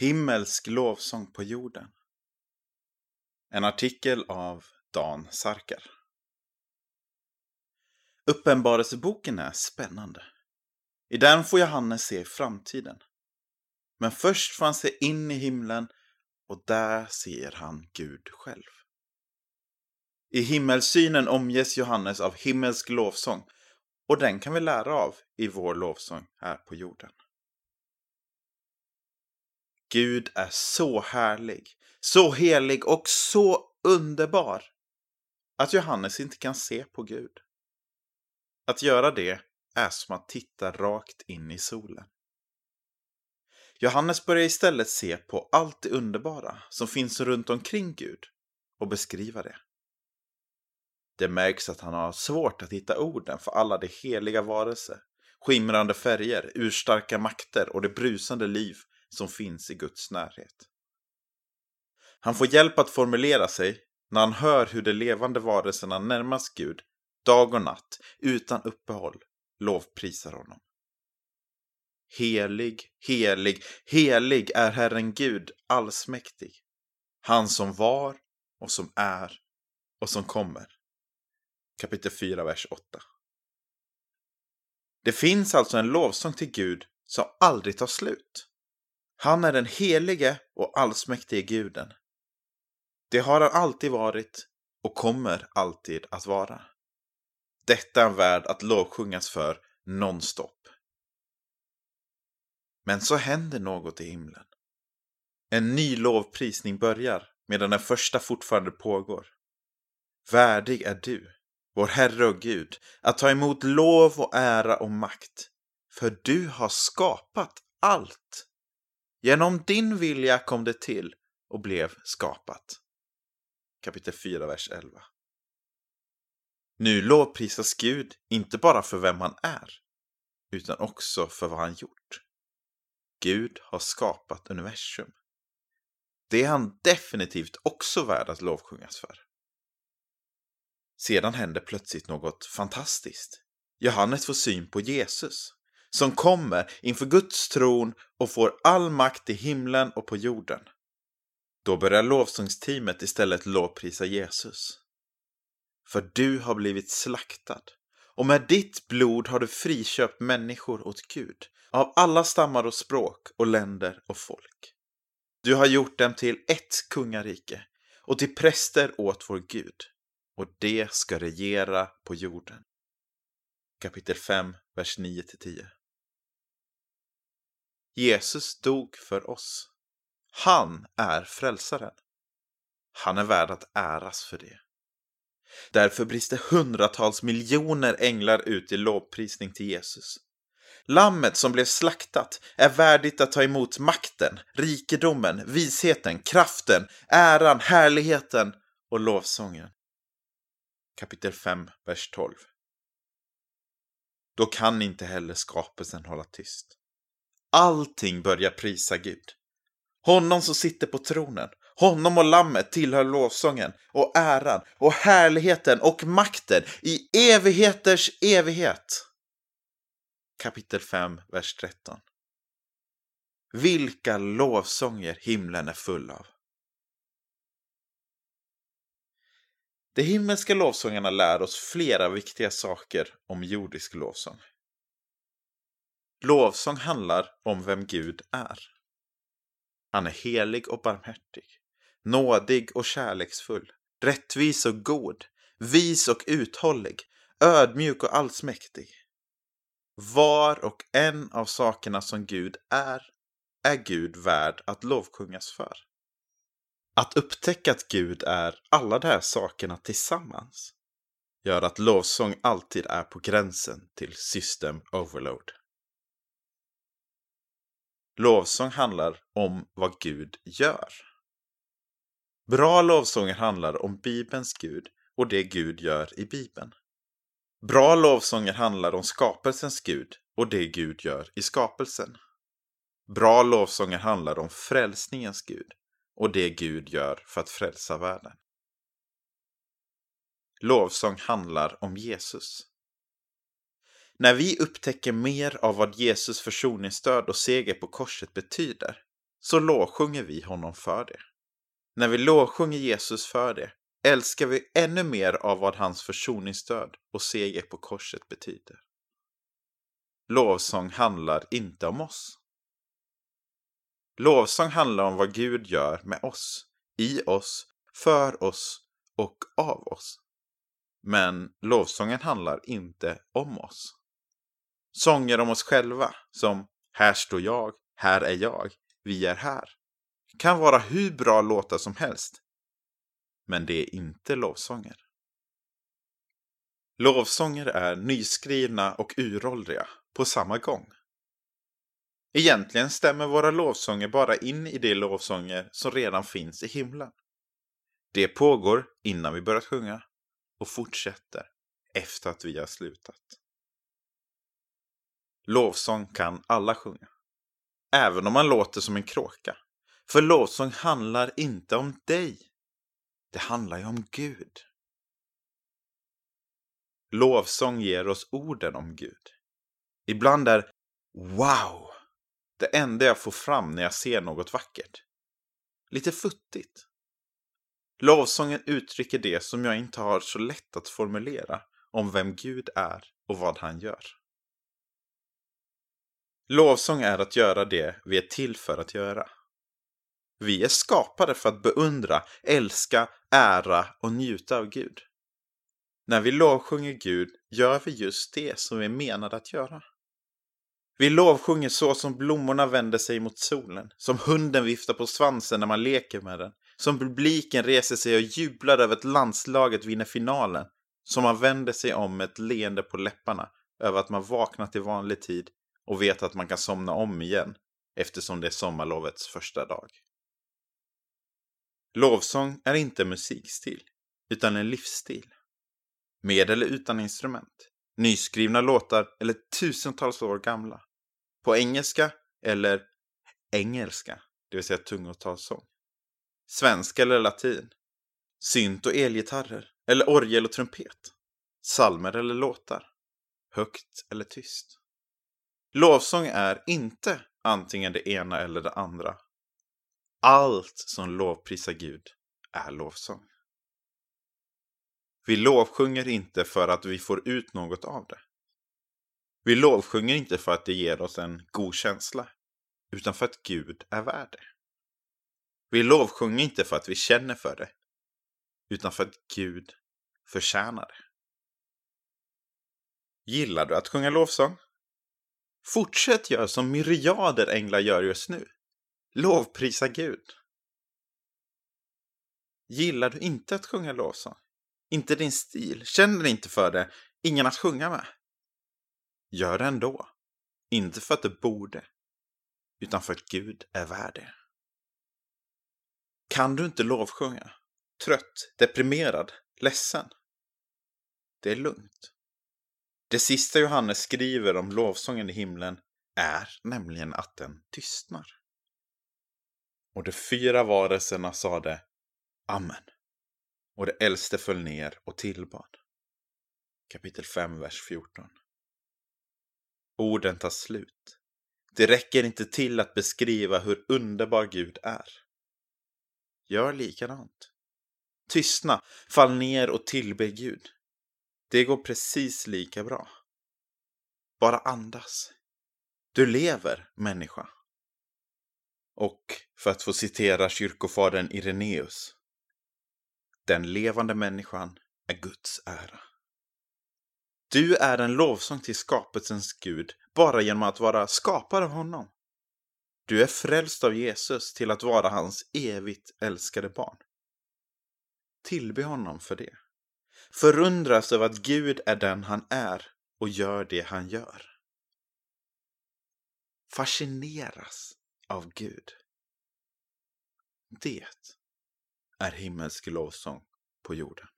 Himmelsk lovsång på jorden. En artikel av Dan Sarkar. Uppenbarelseboken är spännande. I den får Johannes se framtiden. Men först får han se in i himlen och där ser han Gud själv. I himmelsynen omges Johannes av himmelsk lovsång och den kan vi lära av i vår lovsång här på jorden. Gud är så härlig, så helig och så underbar att Johannes inte kan se på Gud. Att göra det är som att titta rakt in i solen. Johannes börjar istället se på allt det underbara som finns runt omkring Gud och beskriva det. Det märks att han har svårt att hitta orden för alla de heliga varelser, skimrande färger, urstarka makter och det brusande liv som finns i Guds närhet. Han får hjälp att formulera sig när han hör hur de levande varelserna närmas Gud dag och natt utan uppehåll lovprisar honom. Helig, helig, helig är Herren Gud allsmäktig. Han som var och som är och som kommer. Kapitel 4, vers 8. Det finns alltså en lovsång till Gud som aldrig tar slut. Han är den helige och allsmäktige guden. Det har han alltid varit och kommer alltid att vara. Detta är en värld att lovsjungas för nonstop. Men så händer något i himlen. En ny lovprisning börjar medan den första fortfarande pågår. Värdig är du, vår Herre och Gud, att ta emot lov och ära och makt. För du har skapat allt. Genom din vilja kom det till och blev skapat. Kapitel 4, vers 11. Nu lovprisas Gud inte bara för vem han är, utan också för vad han gjort. Gud har skapat universum. Det är han definitivt också värd att lovsjungas för. Sedan händer plötsligt något fantastiskt. Johannes får syn på Jesus, som kommer inför Guds tron och får all makt i himlen och på jorden. Då börjar lovsångsteamet istället lovprisa Jesus. För du har blivit slaktad och med ditt blod har du friköpt människor åt Gud av alla stammar och språk och länder och folk. Du har gjort dem till ett kungarike och till präster åt vår Gud och det ska regera på jorden. Kapitel 5, vers 9-10 Jesus dog för oss. Han är frälsaren. Han är värd att äras för det. Därför brister hundratals miljoner änglar ut i lovprisning till Jesus. Lammet som blev slaktat är värdigt att ta emot makten, rikedomen, visheten, kraften, äran, härligheten och lovsången. Kapitel 5, vers 12. Då kan inte heller skapelsen hålla tyst. Allting börjar prisa Gud. Honom som sitter på tronen, honom och lammet tillhör lovsången och äran och härligheten och makten i evigheters evighet. Kapitel 5, vers 13. Vilka lovsånger himlen är full av. De himmelska lovsångarna lär oss flera viktiga saker om jordisk lovsång. Lovsång handlar om vem Gud är. Han är helig och barmhärtig, nådig och kärleksfull, rättvis och god, vis och uthållig, ödmjuk och allsmäktig. Var och en av sakerna som Gud är, är Gud värd att lovsjungas för. Att upptäcka att Gud är alla de här sakerna tillsammans gör att lovsång alltid är på gränsen till system overload. Lovsång handlar om vad Gud gör. Bra lovsånger handlar om Bibelns Gud och det Gud gör i Bibeln. Bra lovsånger handlar om skapelsens Gud och det Gud gör i skapelsen. Bra lovsånger handlar om frälsningens Gud och det Gud gör för att frälsa världen. Lovsång handlar om Jesus. När vi upptäcker mer av vad Jesus försoningsstöd och seger på korset betyder så lovsjunger vi honom för det. När vi lovsjunger Jesus för det älskar vi ännu mer av vad hans försoningsstöd och seger på korset betyder. Lovsång handlar inte om oss. Lovsång handlar om vad Gud gör med oss, i oss, för oss och av oss. Men lovsången handlar inte om oss. Sånger om oss själva, som Här står jag, här är jag, vi är här, kan vara hur bra låtar som helst. Men det är inte lovsånger. Lovsånger är nyskrivna och uråldriga på samma gång. Egentligen stämmer våra lovsånger bara in i de lovsånger som redan finns i himlen. Det pågår innan vi börjat sjunga och fortsätter efter att vi har slutat. Lovsång kan alla sjunga. Även om man låter som en kråka. För lovsång handlar inte om dig. Det handlar ju om Gud. Lovsång ger oss orden om Gud. Ibland är wow det enda jag får fram när jag ser något vackert. Lite futtigt. Lovsången uttrycker det som jag inte har så lätt att formulera om vem Gud är och vad han gör. Lovsång är att göra det vi är till för att göra. Vi är skapade för att beundra, älska, ära och njuta av Gud. När vi lovsjunger Gud gör vi just det som vi är menade att göra. Vi lovsjunger så som blommorna vänder sig mot solen, som hunden viftar på svansen när man leker med den, som publiken reser sig och jublar över att landslaget vinner finalen, som man vänder sig om med ett leende på läpparna över att man vaknat i vanlig tid och vet att man kan somna om igen eftersom det är sommarlovets första dag. Lovsång är inte en musikstil, utan en livsstil. Med eller utan instrument. Nyskrivna låtar eller tusentals år gamla. På engelska eller engelska, det vill säga tungotalssång. Svenska eller latin. Synt och elgitarrer eller orgel och trumpet. Salmer eller låtar. Högt eller tyst. Lovsång är inte antingen det ena eller det andra. Allt som lovprisar Gud är lovsång. Vi lovsjunger inte för att vi får ut något av det. Vi lovsjunger inte för att det ger oss en god känsla, utan för att Gud är värd det. Vi lovsjunger inte för att vi känner för det, utan för att Gud förtjänar det. Gillar du att sjunga lovsång? Fortsätt göra som myriader änglar gör just nu. Lovprisa Gud. Gillar du inte att sjunga lovsång? Inte din stil? Känner inte för det? Ingen att sjunga med? Gör det ändå. Inte för att du borde, utan för att Gud är värd det. Kan du inte lovsjunga? Trött, deprimerad, ledsen? Det är lugnt. Det sista Johannes skriver om lovsången i himlen är nämligen att den tystnar. Och de fyra varelserna sade Amen. Och det äldste föll ner och tillbad. Kapitel 5, vers 14. Orden tar slut. Det räcker inte till att beskriva hur underbar Gud är. Gör likadant. Tystna, fall ner och tillbe Gud. Det går precis lika bra. Bara andas. Du lever, människa. Och, för att få citera kyrkofadern Ireneus. Den levande människan är Guds ära. Du är en lovsång till skapelsens Gud bara genom att vara skapad av honom. Du är frälst av Jesus till att vara hans evigt älskade barn. Tillbe honom för det. Förundras över att Gud är den han är och gör det han gör. Fascineras av Gud. Det är himmelsk lovsång på jorden.